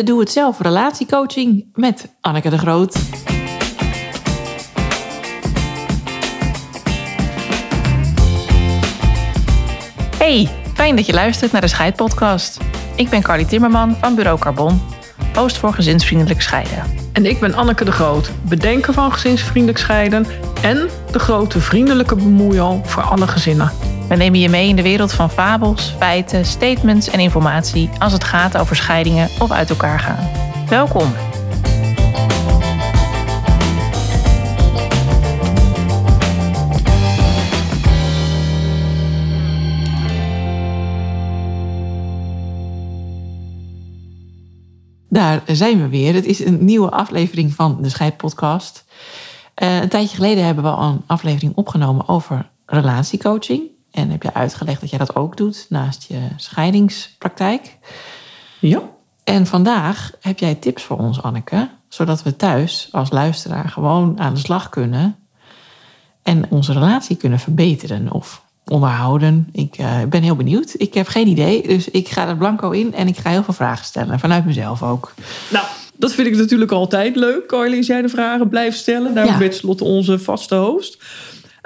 de Doe-het-zelf relatiecoaching met Anneke de Groot. Hey, fijn dat je luistert naar de Scheidpodcast. Ik ben Carly Timmerman van Bureau Carbon, host voor gezinsvriendelijk scheiden. En ik ben Anneke de Groot, bedenker van gezinsvriendelijk scheiden en de grote vriendelijke bemoeial voor alle gezinnen. We nemen je mee in de wereld van fabels, feiten, statements en informatie als het gaat over scheidingen of uit elkaar gaan. Welkom. Daar zijn we weer. Het is een nieuwe aflevering van de Scheidpodcast. Uh, een tijdje geleden hebben we al een aflevering opgenomen over relatiecoaching. En heb je uitgelegd dat jij dat ook doet naast je scheidingspraktijk. Ja. En vandaag heb jij tips voor ons, Anneke, zodat we thuis als luisteraar gewoon aan de slag kunnen en onze relatie kunnen verbeteren of onderhouden. Ik uh, ben heel benieuwd. Ik heb geen idee, dus ik ga er blanco in en ik ga heel veel vragen stellen, vanuit mezelf ook. Nou, dat vind ik natuurlijk altijd leuk, Carly, als jij de vragen blijft stellen. Daarom ja. ben je onze vaste host.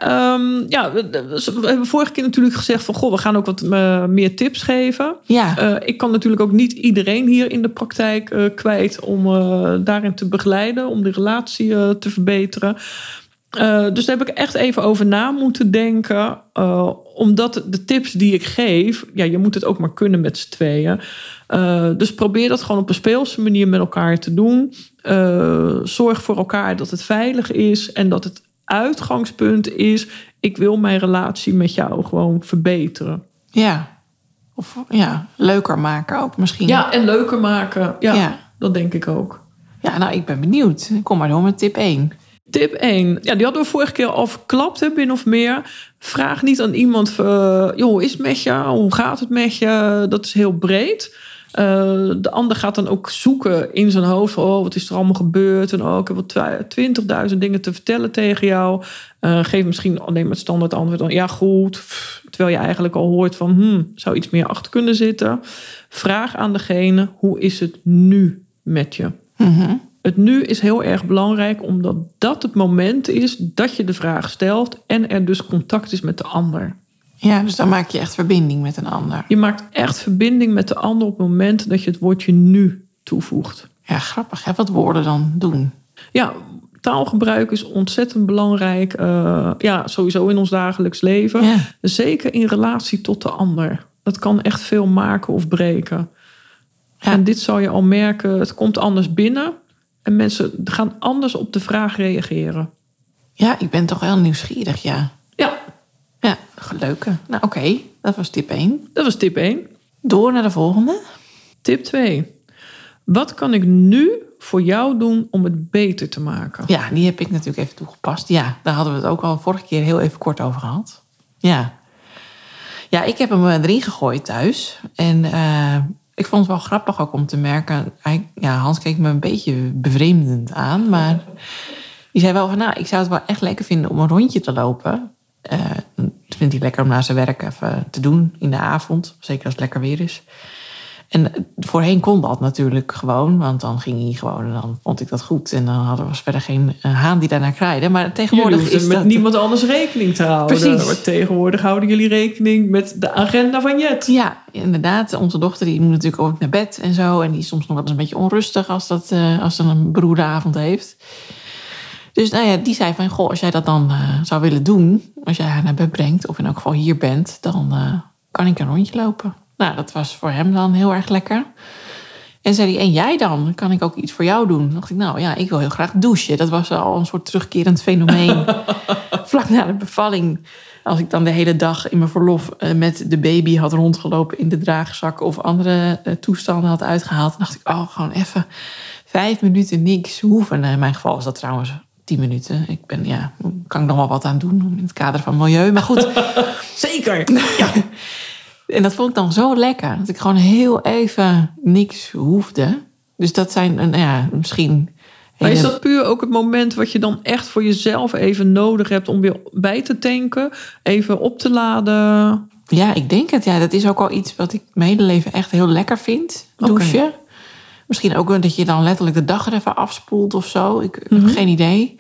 Um, ja, we hebben vorige keer natuurlijk gezegd van... goh, we gaan ook wat uh, meer tips geven. Ja. Uh, ik kan natuurlijk ook niet iedereen hier in de praktijk uh, kwijt... om daarin te begeleiden, om de relatie te verbeteren. dus daar heb ik echt even over na moeten denken. omdat de tips die ik geef... ja, je moet het ook maar kunnen met z'n tweeën. dus probeer dat gewoon op een speelse manier met elkaar te doen. zorg voor elkaar dat het veilig is... en dat het uitgangspunt is: ik wil mijn relatie met jou gewoon verbeteren. Ja. Of ja, leuker maken ook misschien. Ja, en leuker maken. Ja, ja. dat denk ik ook. Ja, nou, ik ben benieuwd. Kom maar door met tip 1. Tip 1. Ja, die hadden we vorige keer al verklapt, hè, min of meer. Vraag niet aan iemand: uh, joh, hoe is het met je? Hoe gaat het met je? Dat is heel breed. Uh, de ander gaat dan ook zoeken in zijn hoofd. Oh, wat is er allemaal gebeurd? En oh, ik heb wel twintigduizend dingen te vertellen tegen jou. Uh, geef misschien alleen maar het standaard antwoord. Dan, ja, goed. Terwijl je eigenlijk al hoort van... Hmm, zou iets meer achter kunnen zitten. Vraag aan degene, hoe is het nu met je? Mm -hmm. Het nu is heel erg belangrijk, omdat dat het moment is dat je de vraag stelt... en er dus contact is met de ander. Ja, dus dan maak je echt verbinding met een ander. Je maakt echt verbinding met de ander op het moment dat je het woordje nu toevoegt. Ja, grappig hè, wat woorden dan doen. Ja, taalgebruik is ontzettend belangrijk. Uh, ja, sowieso in ons dagelijks leven. Ja. Zeker in relatie tot de ander. Dat kan echt veel maken of breken. Ja. En dit zal je al merken, het komt anders binnen. En mensen gaan anders op de vraag reageren. Ja, ik ben toch wel nieuwsgierig, ja. Leuke. Nou, oké. Okay. Dat was tip 1. Dat was tip 1. Door naar de volgende. Tip 2. Wat kan ik nu voor jou doen om het beter te maken? Ja, die heb ik natuurlijk even toegepast. Ja, daar hadden we het ook al vorige keer heel even kort over gehad. Ja. Ja, ik heb hem erin gegooid thuis. En uh, ik vond het wel grappig ook om te merken. Hij, ja, Hans keek me een beetje bevreemdend aan. Maar die zei wel van, nou, ik zou het wel echt lekker vinden om een rondje te lopen. Uh, vindt hij lekker om na zijn werk even te doen in de avond. Zeker als het lekker weer is. En voorheen kon dat natuurlijk gewoon, want dan ging hij gewoon en dan vond ik dat goed. En dan hadden we verder geen uh, haan die daarnaar kraaide. Maar tegenwoordig jullie is met dat... niemand anders rekening te houden. Precies. Maar tegenwoordig houden jullie rekening met de agenda van Jet. Ja, inderdaad. Onze dochter die moet natuurlijk ook naar bed en zo. En die is soms nog wel eens een beetje onrustig als, dat, uh, als ze een beroerde avond heeft. Dus nou ja, die zei van, goh, als jij dat dan uh, zou willen doen, als jij haar naar bed brengt, of in elk geval hier bent, dan uh, kan ik een rondje lopen. Nou, dat was voor hem dan heel erg lekker. En zei hij, en jij dan? Kan ik ook iets voor jou doen? Dan dacht ik, nou ja, ik wil heel graag douchen. Dat was al een soort terugkerend fenomeen. Vlak na de bevalling, als ik dan de hele dag in mijn verlof uh, met de baby had rondgelopen in de draagzak of andere toestanden had uitgehaald, dan dacht ik, oh, gewoon even vijf minuten niks hoeven. In mijn geval is dat trouwens tien minuten. Ik ben, ja, kan ik nog wel wat aan doen in het kader van milieu. Maar goed. Zeker. Ja. en dat vond ik dan zo lekker. Dat ik gewoon heel even niks hoefde. Dus dat zijn, nou ja, misschien... Maar is dat puur ook het moment wat je dan echt voor jezelf even nodig hebt om weer bij te tanken? Even op te laden? Ja, ik denk het. Ja, dat is ook al iets wat ik mijn hele leven echt heel lekker vind. Douchen. Okay. Misschien ook dat je dan letterlijk de dag er even afspoelt of zo. Ik heb Mhm. geen idee.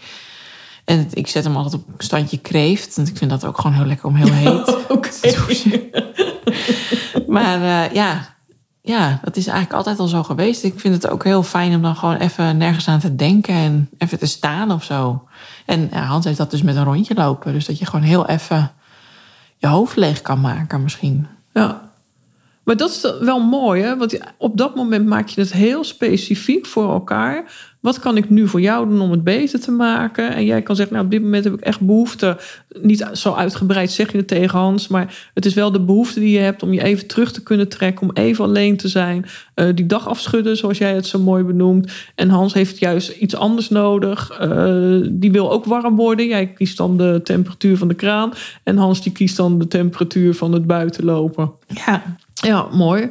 En ik zet hem altijd op een standje kreeft. Want ik vind dat ook gewoon heel lekker om heel heet. Oké. Maar eh, ja, ja, dat is eigenlijk altijd al zo geweest. Ik vind het ook heel fijn om dan gewoon even nergens aan te denken en even te staan of zo. En ja, Hans heeft dat dus met een rondje lopen. Dus dat je gewoon heel even je hoofd leeg kan maken misschien. Ja. Maar dat is wel mooi, hè? Want op dat moment maak je het heel specifiek voor elkaar. Wat kan ik nu voor jou doen om het beter te maken? En jij kan zeggen, nou, op dit moment heb ik echt behoefte. Niet zo uitgebreid zeg je het tegen Hans, maar het is wel de behoefte die je hebt om je even terug te kunnen trekken, om even alleen te zijn. Eh, die dag afschudden, zoals jij het zo mooi benoemt. En Hans heeft juist iets anders nodig. Eh, die wil ook warm worden. Jij kiest dan de temperatuur van de kraan. En Hans die kiest dan de temperatuur van het buitenlopen. Ja. Ja, mooi.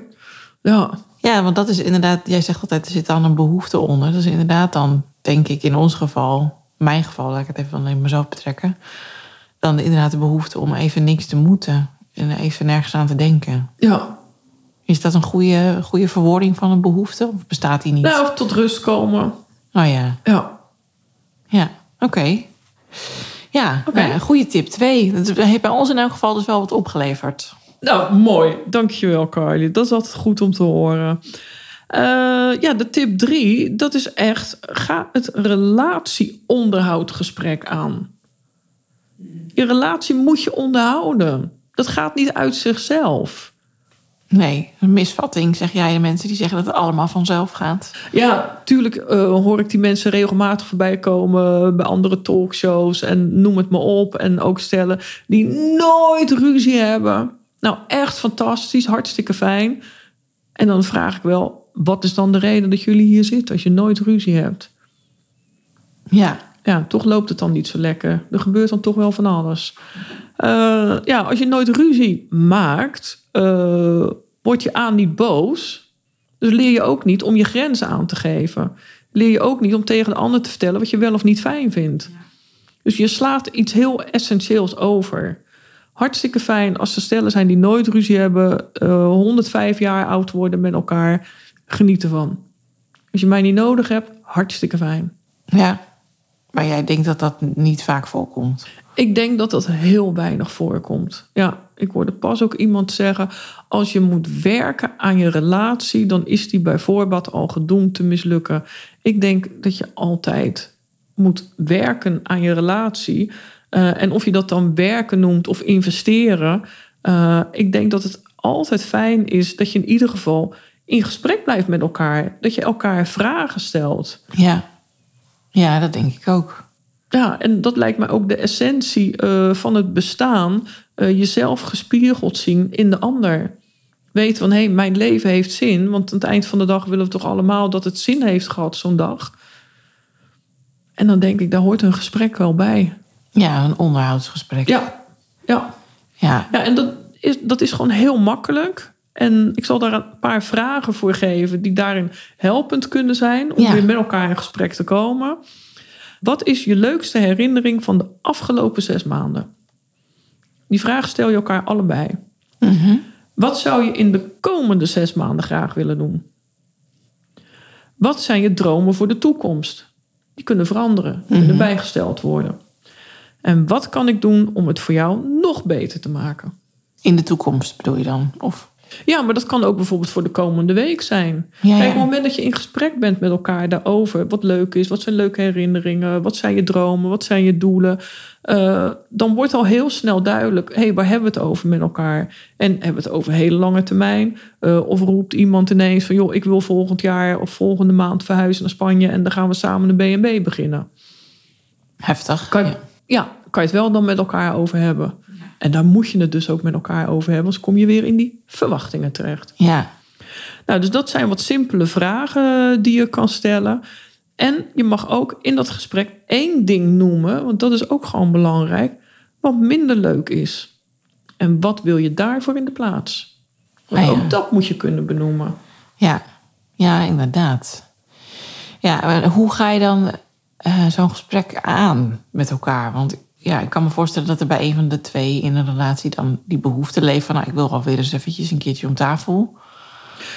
Ja, ja, want dat is inderdaad, jij zegt altijd, er zit dan een behoefte onder. Dat is inderdaad dan, denk ik, in ons geval, mijn geval, laat ik het even alleen mezelf betrekken. Dan inderdaad de behoefte om even niks te moeten en even nergens aan te denken. ja. Is dat een goede, goede verwoording van een behoefte? Of bestaat die niet? Nou, of tot rust komen. Oh ja, Ja. ja, oké. Ja, Oké. nou goede tip. Twee. Dat heeft bij ons in elk geval dus wel wat opgeleverd. Nou, mooi. Dankjewel, Carly. Dat is altijd goed om te horen. Eh, ja, de tip drie, dat is echt... ga het relatieonderhoudgesprek aan. Je relatie moet je onderhouden. Dat gaat niet uit zichzelf. Nee, een misvatting, zeg jij de mensen die zeggen dat het allemaal vanzelf gaat. Ja, tuurlijk eh, hoor ik die mensen regelmatig voorbij komen bij andere talkshows en noem het maar op. En ook stellen die nooit ruzie hebben. Nou, echt fantastisch, hartstikke fijn. En dan vraag ik wel, wat is dan de reden dat jullie hier zitten als je nooit ruzie hebt? Ja, Ja, toch loopt het dan niet zo lekker. Er gebeurt dan toch wel van alles. Eh, ja, als je nooit ruzie maakt, eh, word je aan niet boos. Dus leer je ook niet om je grenzen aan te geven. Leer je ook niet om tegen de ander te vertellen wat je wel of niet fijn vindt. Dus je slaat iets heel essentieels over. Hartstikke fijn als er stellen zijn die nooit ruzie hebben, eh 105 jaar oud worden met elkaar. Geniet ervan. Als je mij niet nodig hebt, hartstikke fijn. ja. Maar jij denkt dat dat niet vaak voorkomt. Ik denk dat dat heel weinig voorkomt. Ja, ik hoorde pas ook iemand zeggen: als je moet werken aan je relatie, dan is die bij voorbaat al gedoemd te mislukken. Ik denk dat je altijd moet werken aan je relatie. Eh, en of je dat dan werken noemt of investeren, eh, ik denk dat het altijd fijn is dat je in ieder geval in gesprek blijft met elkaar. Dat je elkaar vragen stelt. Ja, ja dat denk ik ook. Ja, en dat lijkt mij ook de essentie eh, van het bestaan. jezelf gespiegeld zien in de ander. Weten van, hé, hey, mijn leven heeft zin. Want aan het eind van de dag willen we toch allemaal dat het zin heeft gehad zo'n dag. En dan denk ik, daar hoort een gesprek wel bij. Ja, een onderhoudsgesprek. Ja, ja. ja. ja en dat is, dat is gewoon heel makkelijk. En ik zal daar een paar vragen voor geven die daarin helpend kunnen zijn. Om Ja. weer met elkaar in gesprek te komen. Wat is je leukste herinnering van de afgelopen zes maanden? Die vraag stel je elkaar allebei. Mhm. Wat zou je in de komende zes maanden graag willen doen? Wat zijn je dromen voor de toekomst? Die kunnen veranderen, kunnen bijgesteld worden. En wat kan ik doen om het voor jou nog beter te maken? In de toekomst bedoel je dan? Of... Ja, maar dat kan ook bijvoorbeeld voor de komende week zijn. Ja, Kijk, op het moment dat je in gesprek bent met elkaar daarover, wat leuk is, wat zijn leuke herinneringen, wat zijn je dromen, wat zijn je doelen, eh, dan wordt al heel snel duidelijk, hé, hey, waar hebben we het over met elkaar? En hebben we het over hele lange termijn? Eh, of roept iemand ineens van, joh, ik wil volgend jaar of volgende maand verhuizen naar Spanje en dan gaan we samen een B&B beginnen. Heftig. Kan je, Ja. Ja, kan je het wel dan met elkaar over hebben. En daar moet je het dus ook met elkaar over hebben, anders kom je weer in die verwachtingen terecht. ja. Nou, dus dat zijn wat simpele vragen die je kan stellen. En je mag ook in dat gesprek één ding noemen, want dat is ook gewoon belangrijk, wat minder leuk is. En wat wil je daarvoor in de plaats? Want Ah, ja. ook dat moet je kunnen benoemen. Ja, ja inderdaad. Ja, maar hoe ga je dan eh, zo'n gesprek aan met elkaar? Want ja, ik kan me voorstellen dat er bij een van de twee in een relatie dan die behoefte leeft van, nou, ik wil wel weer eens eventjes een keertje om tafel.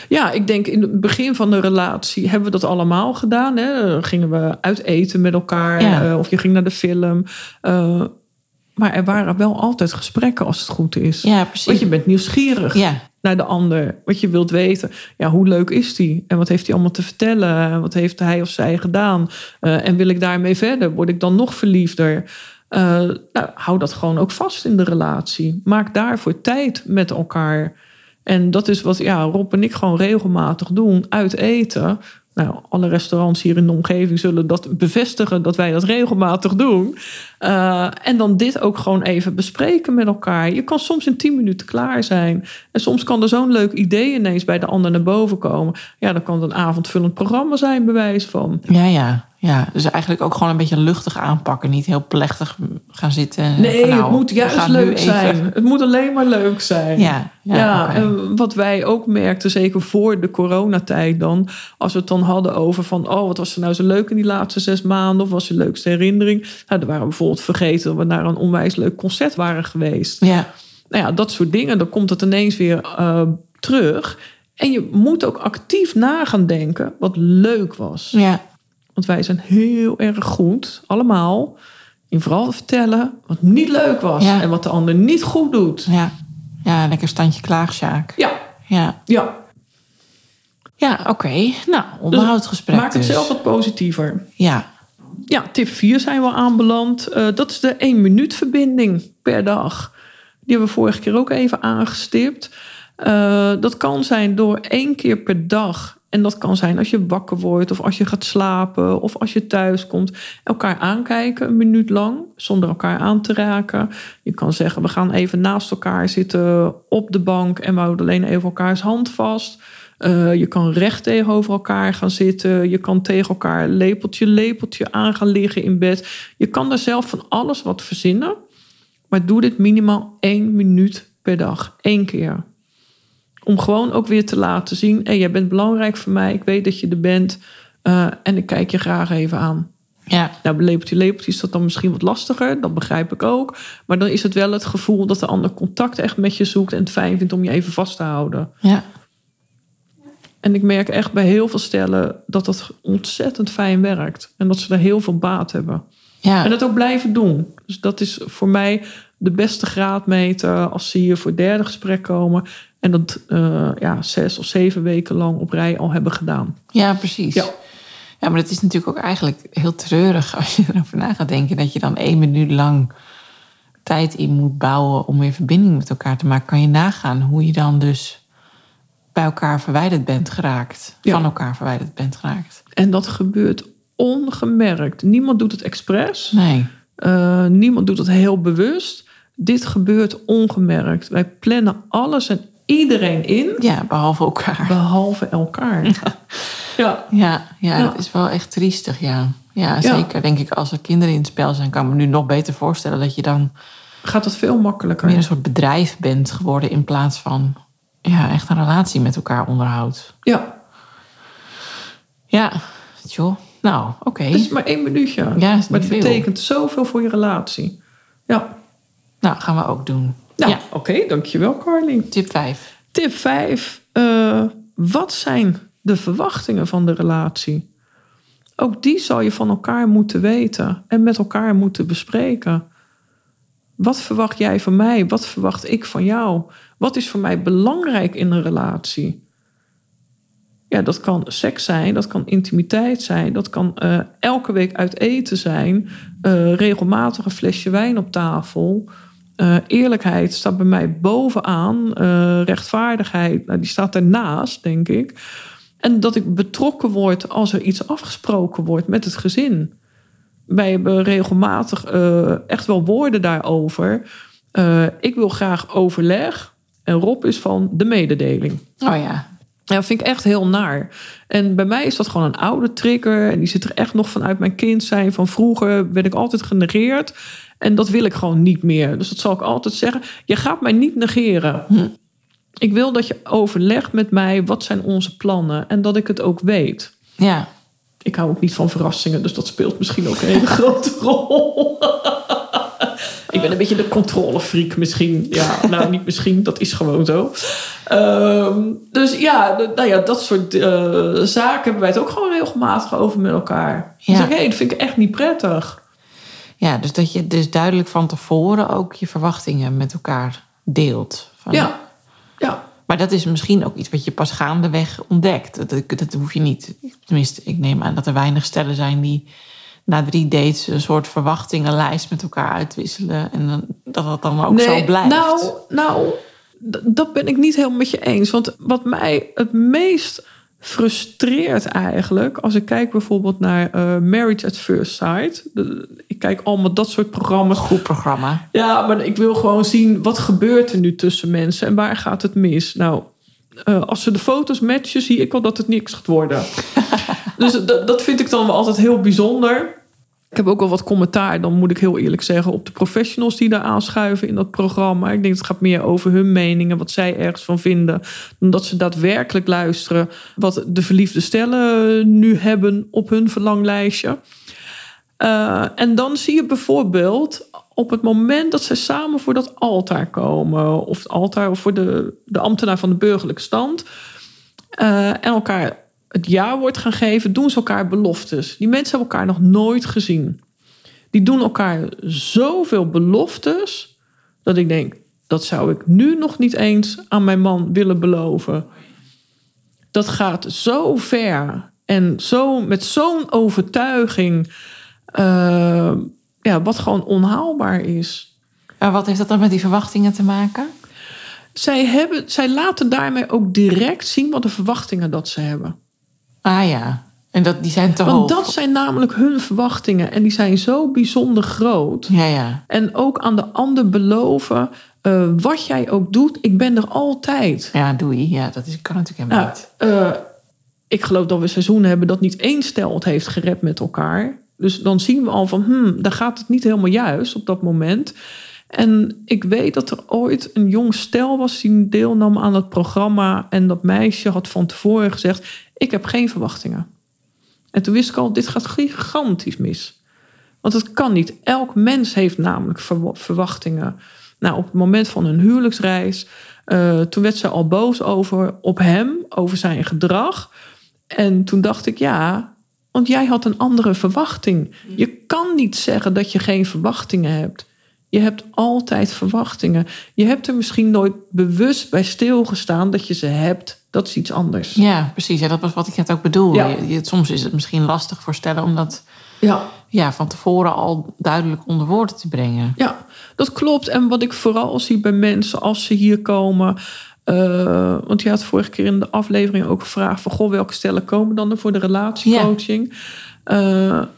Ja, ik denk in het begin van de relatie hebben we dat allemaal gedaan. Hè? Dan gingen we uit eten met elkaar. Ja. eh, of je ging naar de film. Eh, maar er waren wel altijd gesprekken als het goed is. Ja, precies. Want je bent nieuwsgierig Ja, naar de ander. Wat je wilt weten. Ja, hoe leuk is die? En wat heeft hij allemaal te vertellen? En wat heeft hij of zij gedaan? Eh, en wil ik daarmee verder? Word ik dan nog verliefder? Eh, nou, hou dat gewoon ook vast in de relatie. Maak daarvoor tijd met elkaar. En dat is wat ja, Rob en ik gewoon regelmatig doen. Uit eten. Nou, alle restaurants hier in de omgeving zullen dat bevestigen dat wij dat regelmatig doen. Eh, en dan dit ook gewoon even bespreken met elkaar. Je kan soms in 10 minuten klaar zijn. En soms kan er zo'n leuk idee ineens bij de ander naar boven komen. Ja, dan kan het een avondvullend programma zijn, bewijs van. ja, ja. Ja. Dus eigenlijk ook gewoon een beetje luchtig aanpakken. Niet heel plechtig gaan zitten. Nee, van, nou, het moet juist leuk even- zijn. Het moet alleen maar leuk zijn. Ja, ja, en wat wij ook merkten, zeker voor de coronatijd dan, als we het dan hadden over van, oh, wat was er nou zo leuk in die laatste zes maanden, of was je leukste herinnering? Nou, dan waren we bijvoorbeeld vergeten dat we naar een onwijs leuk concert waren geweest. ja. Nou ja, dat soort dingen, dan komt het ineens weer eh, terug. En je moet ook actief na gaan denken wat leuk was. ja. Want wij zijn heel erg goed, allemaal, in vooral vertellen wat niet leuk was Ja. en wat de ander niet goed doet. Ja, ja lekker standje klaag, Sjaak. Ja, Ja, ja. ja oké. Nou, onderhoudsgesprek Maak het dus. zelf wat positiever. Ja, Ja, tip 4 zijn we aanbeland. Eh, dat is de 1 minuut verbinding per dag. Die hebben we vorige keer ook even aangestipt. Eh, dat kan zijn door één keer per dag. En dat kan zijn als je wakker wordt of als je gaat slapen of als je thuis komt. Elkaar aankijken een minuut lang zonder elkaar aan te raken. Je kan zeggen we gaan even naast elkaar zitten op de bank en we houden alleen even elkaars hand vast. Eh, je kan recht tegenover elkaar gaan zitten. Je kan tegen elkaar lepeltje, lepeltje aan gaan liggen in bed. Je kan er zelf van alles wat verzinnen. Maar doe dit minimaal één minuut per dag. Eén keer. Om gewoon ook weer te laten zien... Hey, jij bent belangrijk voor mij. Ik weet dat je er bent. eh, en ik kijk je graag even aan. ja, Nou, lepeltje, lepeltje is dat dan misschien wat lastiger. Dat begrijp ik ook. Maar dan is het wel het gevoel dat de ander contact echt met je zoekt... en het fijn vindt om je even vast te houden. ja. En ik merk echt bij heel veel stellen dat dat ontzettend fijn werkt. En dat ze er heel veel baat hebben. ja. En dat ook blijven doen. Dus dat is voor mij de beste graadmeter als ze hier voor derde gesprek komen. En dat eh, ja, zes of zeven weken lang op rij al hebben gedaan. Ja, precies. Ja. Ja. maar het is natuurlijk ook eigenlijk heel treurig als je erover na gaat denken dat je dan één minuut lang tijd in moet bouwen om weer verbinding met elkaar te maken. Kan je nagaan hoe je dan dus bij elkaar verwijderd bent geraakt, Ja. van elkaar verwijderd bent geraakt. En dat gebeurt ongemerkt. Niemand doet het expres. Nee. Eh, niemand doet het heel bewust. Dit gebeurt ongemerkt. Wij plannen alles en iedereen in, Ja, behalve elkaar. behalve elkaar. Ja, Ja, ja, Ja. dat is wel echt triestig, ja. Ja, zeker. Denk ik, als er kinderen in het spel zijn, kan ik me nu nog beter voorstellen dat je dan gaat het veel makkelijker. meer een soort bedrijf bent geworden in plaats van ja, echt een relatie met elkaar onderhoudt. Ja, Ja, joh. Nou, oké. het is maar één minuutje. Ja, maar het veel. betekent zoveel voor je relatie. Ja, Nou, gaan we ook doen. Nou, Ja, oké, dankjewel Carly. tip 5. Tip 5. wat zijn de verwachtingen van de relatie? Ook die zal je van elkaar moeten weten en met elkaar moeten bespreken. Wat verwacht jij van mij? Wat verwacht ik van jou? Wat is voor mij belangrijk in een relatie? Ja, dat kan seks zijn, dat kan intimiteit zijn, dat kan eh, elke week uit eten zijn, eh, regelmatig een flesje wijn op tafel. Eh, eerlijkheid staat bij mij bovenaan, eh, rechtvaardigheid, nou, die staat ernaast, denk ik. En dat ik betrokken word als er iets afgesproken wordt met het gezin. Wij hebben regelmatig eh, echt wel woorden daarover. Ik wil graag overleg. En Rob is van de mededeling. Oh ja. Ja, dat vind ik echt heel naar. En bij mij is dat gewoon een oude trigger. En die zit er echt nog vanuit mijn kind zijn. Van vroeger werd ik altijd genegeerd. En dat wil ik gewoon niet meer. Dus dat zal ik altijd zeggen. Je gaat mij niet negeren. Ik wil dat je overlegt met mij. Wat zijn onze plannen? En dat ik het ook weet. Ja. Ik hou ook niet van verrassingen. Dus dat speelt misschien ook een hele grote rol. Ik ben een beetje de controlefreak misschien. Ja, nou niet misschien, dat is gewoon zo. Ehm, dus ja, nou ja, dat soort eh, zaken hebben wij het ook gewoon regelmatig over met elkaar. Ja. Ja. Zeg, hey, dat vind ik echt niet prettig. Ja, dus dat je dus duidelijk van tevoren ook je verwachtingen met elkaar deelt. Van- Ja, ja. Maar dat is misschien ook iets wat je pas gaandeweg ontdekt. Dat, dat hoef je niet. Tenminste, ik neem aan dat er weinig stellen zijn die na drie dates een soort verwachtingenlijst met elkaar uitwisselen. En dan, dat dat dan ook zo blijft. Nou, nou dat ben ik niet helemaal met je eens. Want wat mij het meest frustreert eigenlijk... als ik kijk bijvoorbeeld naar eh, Marriage at First Sight... de- ik kijk allemaal dat soort programma's. Goed programma. Ja, maar ik wil gewoon zien... wat gebeurt er nu tussen mensen en waar gaat het mis? Nou, eh, als ze de foto's matchen... zie ik al dat het niks gaat worden. dus dat, dat vind ik dan wel altijd heel bijzonder... Ik heb ook al wat commentaar, dan moet ik heel eerlijk zeggen, op de professionals die daar aanschuiven in dat programma. Ik denk het gaat meer over hun meningen, wat zij ergens van vinden, dan dat ze daadwerkelijk luisteren wat de verliefde stellen nu hebben op hun verlanglijstje. Eh, en dan zie je bijvoorbeeld op het moment dat zij samen voor dat altaar komen, of het altaar of voor de, de ambtenaar van de burgerlijke stand, eh, en elkaar het ja-woord gaan geven, doen ze elkaar beloftes. Die mensen hebben elkaar nog nooit gezien. Die doen elkaar zoveel beloftes dat ik denk, dat zou ik nu nog niet eens aan mijn man willen beloven. Dat gaat zo ver en zo, met zo'n overtuiging, eh, ja, wat gewoon onhaalbaar is. Maar wat heeft dat dan met die verwachtingen te maken? Zij, hebben, zij laten daarmee ook direct zien wat de verwachtingen dat ze hebben. Ah ja, en dat, die zijn te Want hoog. dat zijn namelijk hun verwachtingen. En die zijn zo bijzonder groot. Ja, ja. En ook aan de ander beloven. eh, wat jij ook doet, ik ben er altijd. Ja, doei. Ja, dat is, kan natuurlijk helemaal Nou, niet. eh, ik geloof dat we seizoenen hebben dat niet één stel het heeft gered met elkaar. Dus dan zien we al van, hmm, daar gaat het niet helemaal juist op dat moment. En ik weet dat er ooit een jong stel was die deelnam aan het programma. En dat meisje had van tevoren gezegd, ik heb geen verwachtingen. En toen wist ik al, dit gaat gigantisch mis. Want het kan niet. Elk mens heeft namelijk verwa- verwachtingen. Nou, op het moment van hun huwelijksreis, eh, toen werd ze al boos over op hem, over zijn gedrag. En toen dacht ik, ja, want jij had een andere verwachting. Je kan niet zeggen dat je geen verwachtingen hebt. Je hebt altijd verwachtingen. Je hebt er misschien nooit bewust bij stilgestaan dat je ze hebt. Dat is iets anders. Ja, precies. Ja, dat was wat ik net ook bedoelde. Ja. Je- je- soms is het misschien lastig voorstellen om dat Ja. ja, van tevoren al duidelijk onder woorden te brengen. Ja, dat klopt. En wat ik vooral zie bij mensen als ze hier komen. eh, want je had vorige keer in de aflevering ook gevraagd: van goh, welke stellen komen dan er voor de relatiecoaching? Eh,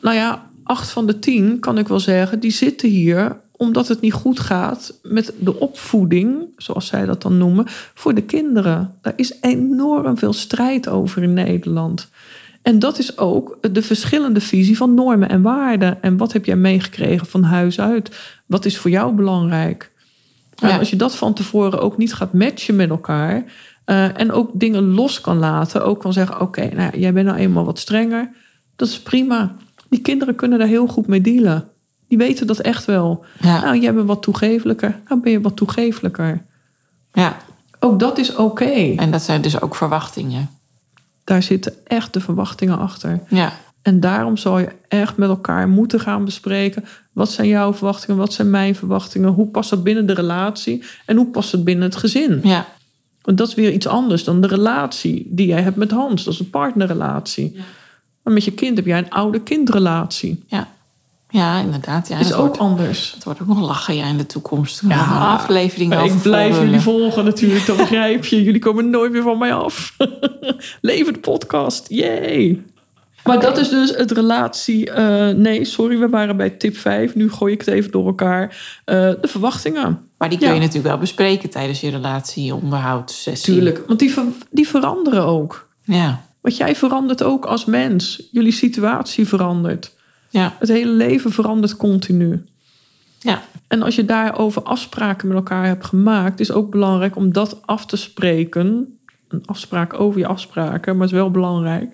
nou ja, acht van de tien kan ik wel zeggen, die zitten hier omdat het niet goed gaat met de opvoeding, zoals zij dat dan noemen, voor de kinderen. Daar is enorm veel strijd over in Nederland. En dat is ook de verschillende visie van normen en waarden. En wat heb jij meegekregen van huis uit? Wat is voor jou belangrijk? En als je dat van tevoren ook niet gaat matchen met elkaar. eh, en ook dingen los kan laten. Ook kan zeggen, oké, nou, jij bent nou eenmaal wat strenger. Dat is prima. Die kinderen kunnen daar heel goed mee dealen. Die weten dat echt wel. Ja. Nou, jij bent wat toegevelijker. Nou, ben je wat toegevelijker. Ja, Ook dat is oké. en dat zijn dus ook verwachtingen. Daar zitten echt de verwachtingen achter. Ja, En daarom zal je echt met elkaar moeten gaan bespreken. Wat zijn jouw verwachtingen? Wat zijn mijn verwachtingen? Hoe past dat binnen de relatie? En hoe past het binnen het gezin? ja, Want dat is weer iets anders dan de relatie die jij hebt met Hans. Dat is een partnerrelatie. Maar met je kind heb jij een oude-kindrelatie. ja. Ja, inderdaad. Ja, is het ook wordt, anders. het wordt ook nog lachen ja, in de toekomst. Ja, afleveringen ik blijf jullie volgen natuurlijk, dat begrijp je. Jullie komen nooit meer van mij af. Leven de podcast, yay! Maar dat is dus het relatie... eh, nee, sorry, we waren bij tip 5. Nu gooi ik het even door elkaar. Eh, de verwachtingen. Maar die kun Ja. je natuurlijk wel bespreken tijdens je relatie-onderhoudssessie. Tuurlijk, want die, ver- die veranderen ook. Ja, Want jij verandert ook als mens. Jullie situatie verandert. Ja, Het hele leven verandert continu. ja. En als je daarover afspraken met elkaar hebt gemaakt, is ook belangrijk om dat af te spreken. Een afspraak over je afspraken, maar het is wel belangrijk.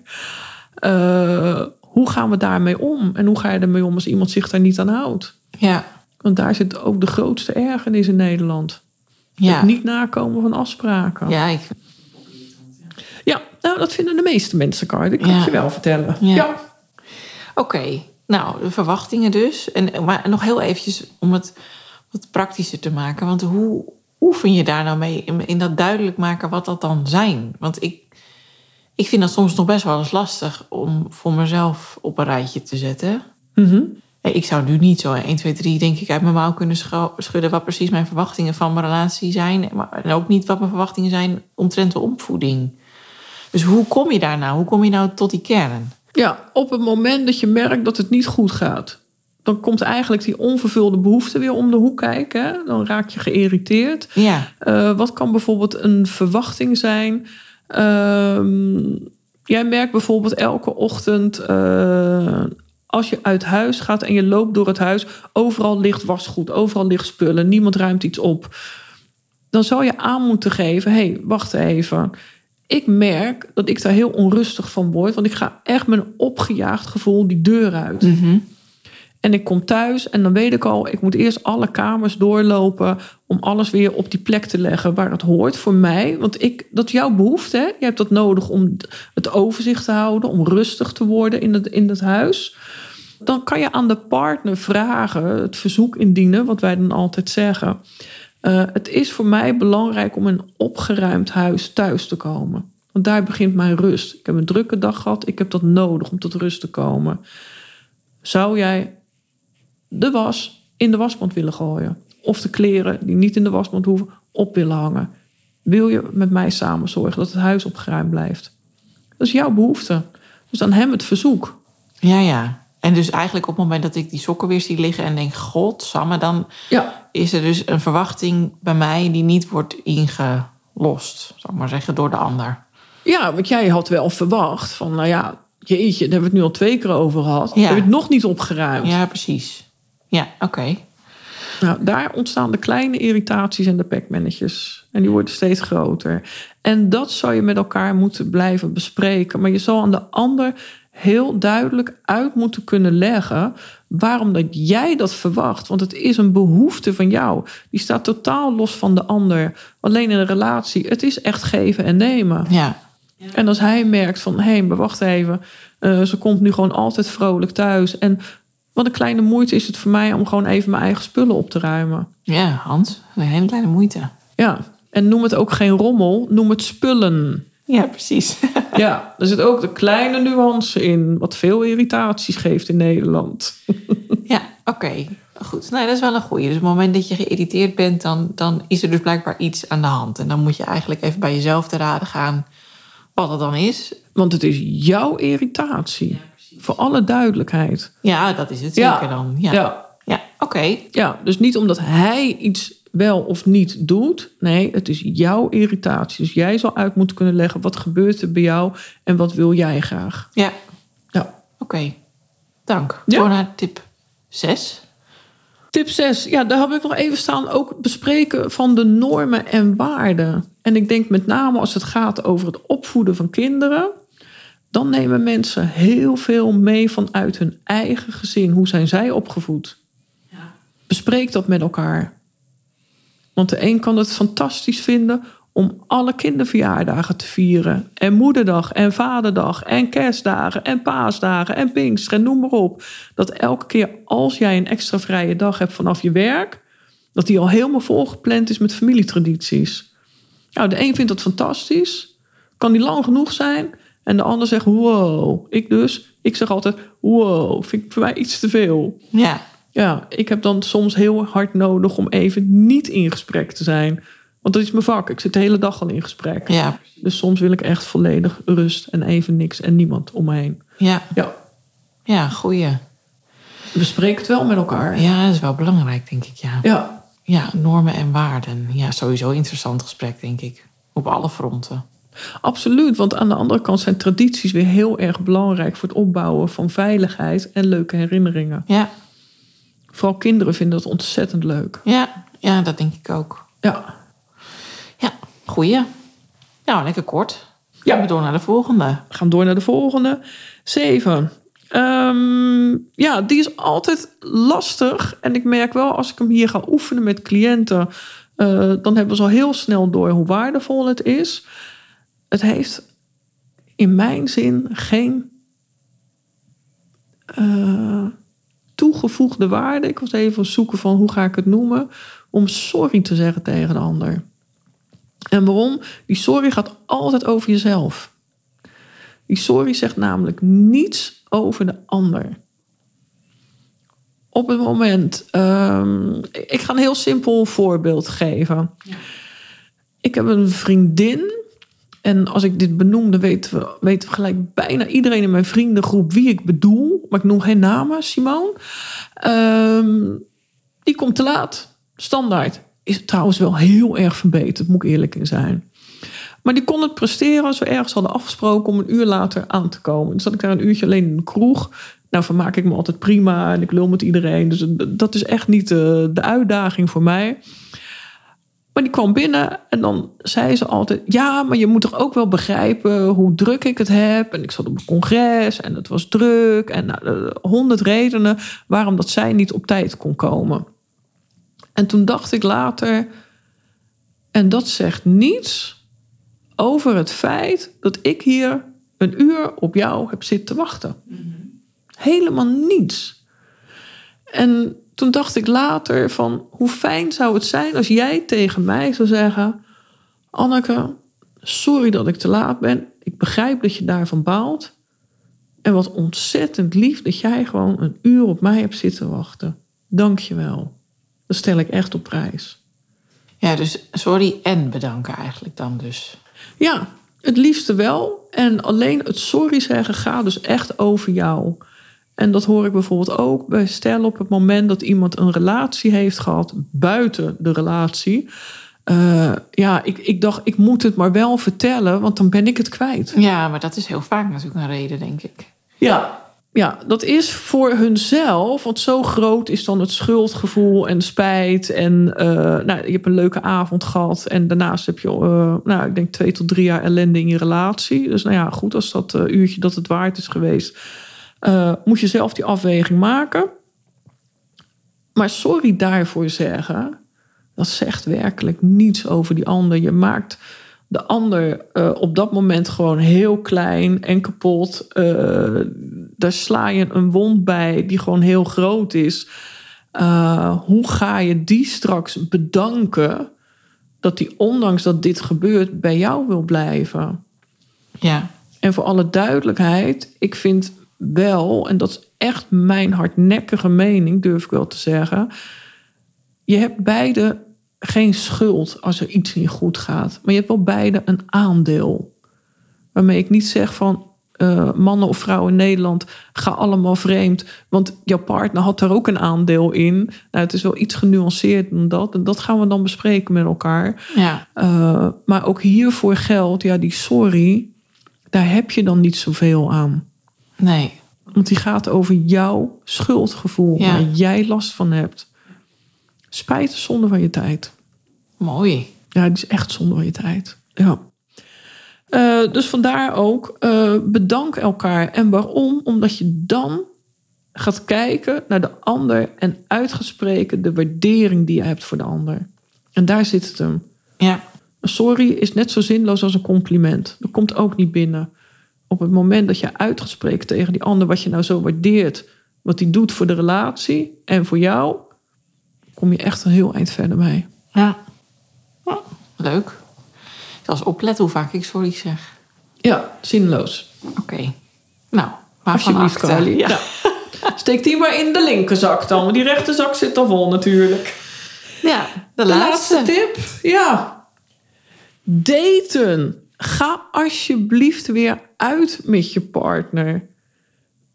Eh, hoe gaan we daarmee om? En hoe ga je ermee om als iemand zich daar niet aan houdt? ja. Want daar zit ook de grootste ergernis in Nederland. Ja, Het niet nakomen van afspraken. Ja, ja ik, nou dat vinden de meeste mensen, Kar. Dat kan Ja. je wel vertellen. Ja. ja. Oké, nou, de verwachtingen dus. En, maar nog heel eventjes om het wat praktischer te maken. Want hoe oefen je daar nou mee in, dat duidelijk maken wat dat dan zijn? Want ik, ik vind dat soms nog best wel eens lastig om voor mezelf op een rijtje te zetten. Mhm. Ik zou nu niet zo 1, 2, 3 denk ik uit mijn mouw kunnen schudden... wat precies mijn verwachtingen van mijn relatie zijn. Maar, en ook niet wat mijn verwachtingen zijn omtrent de opvoeding. Dus hoe kom je daar nou? Hoe kom je nou tot die kern? Ja, op het moment dat je merkt dat het niet goed gaat, dan komt eigenlijk die onvervulde behoefte weer om de hoek kijken. hè. Dan raak je geïrriteerd. Ja, Eh, wat kan bijvoorbeeld een verwachting zijn? Ehm, jij merkt bijvoorbeeld elke ochtend. eh, als je uit huis gaat en je loopt door het huis, overal ligt wasgoed, overal ligt spullen, niemand ruimt iets op. Dan zou je aan moeten geven: hé, hey, wacht even. Ik merk dat ik daar heel onrustig van word, want ik ga echt met een opgejaagd gevoel die deur uit. Mhm. En ik kom thuis en dan weet ik al, ik moet eerst alle kamers doorlopen om alles weer op die plek te leggen waar het hoort voor mij. Want ik, dat is jouw behoefte. Hè? Je hebt dat nodig om het overzicht te houden, om rustig te worden in het, in het huis. Dan kan je aan de partner vragen, het verzoek indienen, wat wij dan altijd zeggen. Eh, het is voor mij belangrijk om in een opgeruimd huis thuis te komen. Want daar begint mijn rust. Ik heb een drukke dag gehad, ik heb dat nodig om tot rust te komen. Zou jij de was in de wasmand willen gooien. Of de kleren die niet in de wasmand hoeven op willen hangen. Wil je met mij samen zorgen dat het huis opgeruimd blijft? Dat is jouw behoefte. Dus aan hem het verzoek. ja, ja. En dus eigenlijk op het moment dat ik die sokken weer zie liggen en denk... God, Samme, dan Ja, is er dus een verwachting bij mij... die niet wordt ingelost, zal ik maar zeggen, door de ander. ja want jij had wel verwacht van, nou ja, jeetje, daar hebben we het nu al twee keer over gehad. Ja. Heb je het nog niet opgeruimd? Ja, precies. Ja, oké. Nou, daar ontstaan de kleine irritaties en de pekmannetjes. En die worden steeds groter. En dat zou je met elkaar moeten blijven bespreken. Maar je zal aan de ander heel duidelijk uit moeten kunnen leggen waarom dat jij dat verwacht. Want het is een behoefte van jou. Die staat totaal los van de ander. Alleen in een relatie, het is echt geven en nemen. Ja, En als hij merkt van, hé, maar wacht even. eh, ze komt nu gewoon altijd vrolijk thuis. En wat een kleine moeite is het voor mij om gewoon even mijn eigen spullen op te ruimen. ja Hans, een hele kleine moeite. Ja, en noem het ook geen rommel, noem het spullen. Ja, precies. Ja, er zit ook de kleine nuance in, wat veel irritaties geeft in Nederland. ja, oké. Goed, nou, dat is wel een goeie. Dus op het moment dat je geïrriteerd bent... Dan, dan is er dus blijkbaar iets aan de hand. En dan moet je eigenlijk even bij jezelf te raden gaan... wat het dan is. Want het is jouw irritatie. Voor alle duidelijkheid. Ja, dat is het Ja. zeker dan. Ja, ja. Ja, oké. ja, dus niet omdat hij iets wel of niet doet. Nee, het is jouw irritatie. Dus jij zal uit moeten kunnen leggen wat gebeurt er bij jou en wat wil jij graag. Ja, Ja. oké. Dank. Ja. Door naar tip 6. Tip 6, ja, daar heb ik nog even staan. Ook bespreken van de normen en waarden. En ik denk met name als het gaat over het opvoeden van kinderen. Dan nemen mensen heel veel mee vanuit hun eigen gezin. Hoe zijn zij opgevoed? Bespreek dat met elkaar. Want de een kan het fantastisch vinden om alle kinderverjaardagen te vieren. En moederdag en vaderdag en kerstdagen en paasdagen en pinkster en noem maar op. Dat elke keer als jij een extra vrije dag hebt vanaf je werk... dat die al helemaal volgepland is met familietradities. Nou, de een vindt dat fantastisch. Kan die lang genoeg zijn. En de ander zegt, wow. Ik dus, ik zeg altijd, wow. Vind ik voor mij iets te veel. Ja, Ja, ik heb dan soms heel hard nodig om even niet in gesprek te zijn. Want dat is mijn vak. Ik zit de hele dag al in gesprek. ja, Dus soms wil ik echt volledig rust en even niks en niemand om me heen. ja. Ja, Ja, goeie. bespreek het wel met elkaar. Ja, dat is wel belangrijk, denk ik, ja. Ja, Ja, normen en waarden. Ja, sowieso interessant gesprek, denk ik. Op alle fronten. absoluut. Want aan de andere kant zijn tradities weer heel erg belangrijk voor het opbouwen van veiligheid en leuke herinneringen. Ja, Vooral kinderen vinden dat ontzettend leuk. ja, ja dat denk ik ook. Ja, Ja, goeie. Nou, lekker kort. Ja. Gaan we door naar de volgende. we gaan door naar de volgende. Zeven. Ehm, ja, die is altijd lastig. En ik merk wel, als ik hem hier ga oefenen met cliënten, eh, dan hebben ze al heel snel door hoe waardevol het is. Het heeft in mijn zin geen eh, toegevoegde waarde. Ik was even zoeken van hoe ga ik het noemen. Om sorry te zeggen tegen de ander. En waarom? Die sorry gaat altijd over jezelf. Die sorry zegt namelijk niets over de ander. Op het moment, ehm, ik ga een heel simpel voorbeeld geven. Ik heb een vriendin. En als ik dit benoem, dan weten we, weten we gelijk bijna iedereen in mijn vriendengroep wie ik bedoel. Maar ik noem geen namen, Simone. Ehm, die komt te laat. Standaard. Is trouwens wel heel erg verbeterd, moet ik eerlijk in zijn. Maar die kon het presteren als we ergens hadden afgesproken om een uur later aan te komen. Dus zat ik daar een uurtje alleen in de kroeg. Nou, vermaak ik me altijd prima en ik lul met iedereen. Dus dat is echt niet de, de uitdaging voor mij. Maar die kwam binnen en dan zei ze altijd: Ja, maar je moet toch ook wel begrijpen hoe druk ik het heb. En ik zat op een congres en het was druk. En nou, honderd redenen waarom dat zij niet op tijd kon komen. En toen dacht ik later: En dat zegt niets over het feit dat ik hier een uur op jou heb zitten wachten. Helemaal niets. En toen dacht ik later van hoe fijn zou het zijn als jij tegen mij zou zeggen: Anneke, sorry dat ik te laat ben. Ik begrijp dat je daarvan baalt. En wat ontzettend lief dat jij gewoon een uur op mij hebt zitten wachten. Dank je wel. Dat stel ik echt op prijs. Ja, dus sorry en bedanken eigenlijk dan dus. Ja, het liefste wel. En alleen het sorry zeggen gaat dus echt over jou. En dat hoor ik bijvoorbeeld ook bij stellen op het moment dat iemand een relatie heeft gehad buiten de relatie. Uh, ja, ik, ik dacht, ik moet het maar wel vertellen, want dan ben ik het kwijt. Ja, maar dat is heel vaak natuurlijk een reden, denk ik. Ja, ja, dat is voor hunzelf, want zo groot is dan het schuldgevoel en spijt. En uh, nou, je hebt een leuke avond gehad en daarnaast heb je, uh, nou, ik denk twee tot drie jaar ellende in je relatie. Dus nou ja, goed, als dat uh, uurtje dat het waard is geweest, moet je zelf die afweging maken. Maar sorry daarvoor zeggen, dat zegt werkelijk niets over die ander. Je maakt de ander uh, op dat moment gewoon heel klein en kapot. Uh, daar sla je een wond bij die gewoon heel groot is. Uh, hoe ga je die straks bedanken dat die ondanks dat dit gebeurt bij jou wil blijven? Ja. En voor alle duidelijkheid, ik vind wel, en dat is echt mijn hardnekkige mening, durf ik wel te zeggen. Je hebt beide geen schuld als er iets niet goed gaat. Maar je hebt wel beide een aandeel. Waarmee ik niet zeg van uh, mannen of vrouwen in Nederland, ga allemaal vreemd. Want jouw partner had er ook een aandeel in. Nou, het is wel iets genuanceerd dan dat. En dat gaan we dan bespreken met elkaar. Ja. Uh, maar ook hiervoor geldt, ja, die sorry, daar heb je dan niet zoveel aan. Nee. Want die gaat over jouw schuldgevoel, Ja. waar jij last van hebt. Spijt is zonde van je tijd. Mooi. Ja, die is echt zonde van je tijd. Ja. Eh, dus vandaar ook, eh, bedank elkaar. En waarom? Omdat je dan gaat kijken naar de ander en uitgespreken de waardering die je hebt voor de ander. En daar zit het hem. Ja. Een sorry is net zo zinloos als een compliment. Dat komt ook niet binnen. Op het moment dat je uitgesproken tegen die ander wat je nou zo waardeert, wat die doet voor de relatie en voor jou, kom je echt een heel eind verder mee. Ja. Ja, Leuk. Ik zal eens opletten hoe vaak ik sorry zeg. Ja, zinloos. Oké. Nou, waarvan Alsjeblieft. Carly. Ja. Ja. Steek die maar in de linkerzak dan. Want die rechterzak zit al vol natuurlijk. ja, de, De laatste. laatste tip. Ja. Daten. Ga alsjeblieft weer uit met je partner.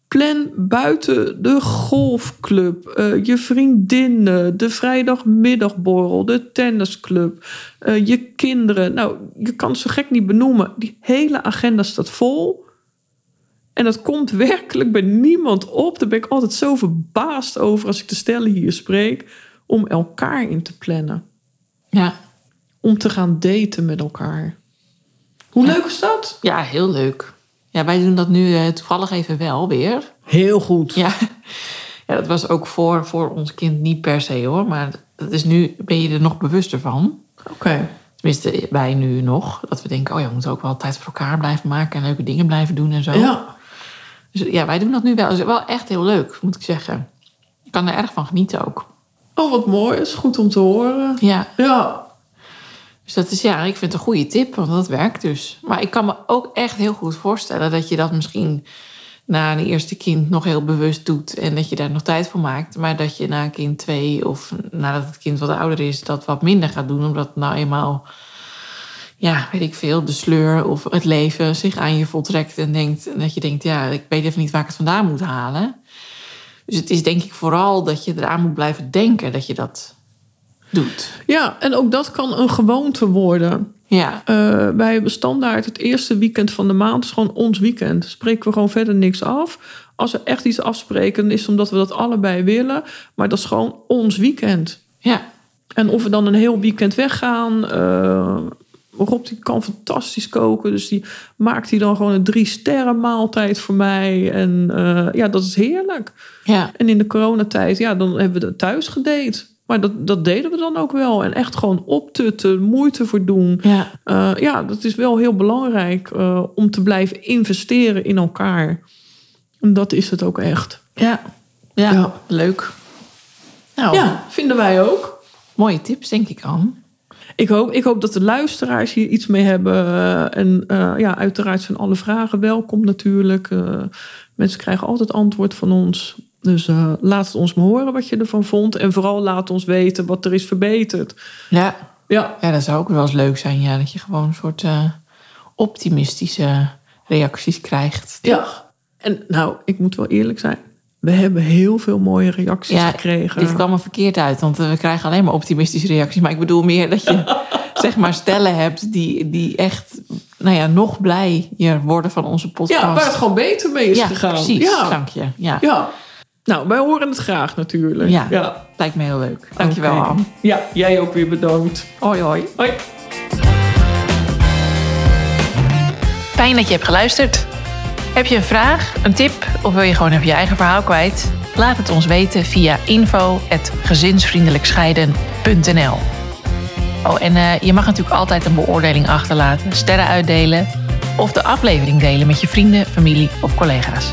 Plan buiten de golfclub, eh, je vriendinnen, de vrijdagmiddagborrel, de tennisclub, eh, je kinderen. Nou, je kan het zo gek niet benoemen. Die hele agenda staat vol. En dat komt werkelijk bij niemand op. Daar ben ik altijd zo verbaasd over als ik de stellen hier spreek. Om elkaar in te plannen. Ja. Om te gaan daten met elkaar. Hoe leuk is dat? ja, heel leuk. Ja, wij doen dat nu eh, toevallig even wel weer. Heel goed. Ja. ja, dat was ook voor, voor ons kind niet per se hoor. Maar dat is nu, ben je er nog bewuster van. Oké. Tenminste, wij nu nog. Dat we denken, oh ja, we moeten ook wel tijd voor elkaar blijven maken. En leuke dingen blijven doen en zo. Ja. Dus ja, wij doen dat nu wel. Dat is wel echt heel leuk, moet ik zeggen. Ik kan er erg van genieten ook. Oh, wat mooi. is goed om te horen. Ja, Ja. Dus dat is ja, ik vind het een goede tip, want dat werkt dus. Maar ik kan me ook echt heel goed voorstellen dat je dat misschien na een eerste kind nog heel bewust doet en dat je daar nog tijd voor maakt. Maar dat je na kind twee of nadat het kind wat ouder is, dat wat minder gaat doen, omdat nou eenmaal, ja, weet ik veel, de sleur of het leven zich aan je voltrekt en denkt, en dat je denkt, ja, ik weet even niet waar ik het vandaan moet halen. Dus het is denk ik vooral dat je eraan moet blijven denken dat je dat doet. ja, en ook dat kan een gewoonte worden. Ja, Eh, wij hebben standaard het eerste weekend van de maand is gewoon ons weekend. Spreken we gewoon verder niks af. Als we echt iets afspreken, is het omdat we dat allebei willen. Maar dat is gewoon ons weekend. ja, En of we dan een heel weekend weggaan. eh Rob die kan fantastisch koken. Dus die maakt hij dan gewoon een drie sterren maaltijd voor mij. En eh, ja, dat is heerlijk. ja. En in de coronatijd, ja, dan hebben we het thuis gedate. Maar dat, dat deden we dan ook wel. En echt gewoon optutten, moeite voor doen. Ja, Eh, ja, dat is wel heel belangrijk eh, om te blijven investeren in elkaar. En dat is het ook echt. ja, ja, Ja. leuk. Nou, Ja, vinden wij ook. mooie tips, denk ik, Anne. Ik hoop, ik hoop dat de luisteraars hier iets mee hebben. eh, en ja, uiteraard zijn alle vragen welkom natuurlijk. Mensen krijgen altijd antwoord van ons. Dus eh, laat het ons maar horen wat je ervan vond. En vooral laat ons weten wat er is verbeterd. Ja, Ja, ja dat zou ook wel eens leuk zijn, ja, dat je gewoon een soort eh, optimistische reacties krijgt. ja. En nou, ik moet wel eerlijk zijn. We hebben heel veel mooie reacties Ja, gekregen. Dit kwam er verkeerd uit, want eh, we krijgen alleen maar optimistische reacties. Maar ik bedoel meer dat je zeg maar stellen hebt die, die echt nou ja, nog blijer worden van onze podcast. Ja, waar het gewoon beter mee is Ja, gegaan. precies. Ja. Dank je. Ja. ja. Nou, wij horen het graag natuurlijk. Ja. ja. lijkt me heel leuk. Dankjewel, Oké. Anne. Ja, jij ook weer bedankt. Hoi, hoi. Hoi. Fijn dat je hebt geluisterd. Heb je een vraag, een tip of wil je gewoon even je eigen verhaal kwijt? Laat het ons weten via info.gezinsvriendelijkscheiden.nl Oh, en eh, je mag natuurlijk altijd een beoordeling achterlaten, sterren uitdelen of de aflevering delen met je vrienden, familie of collega's.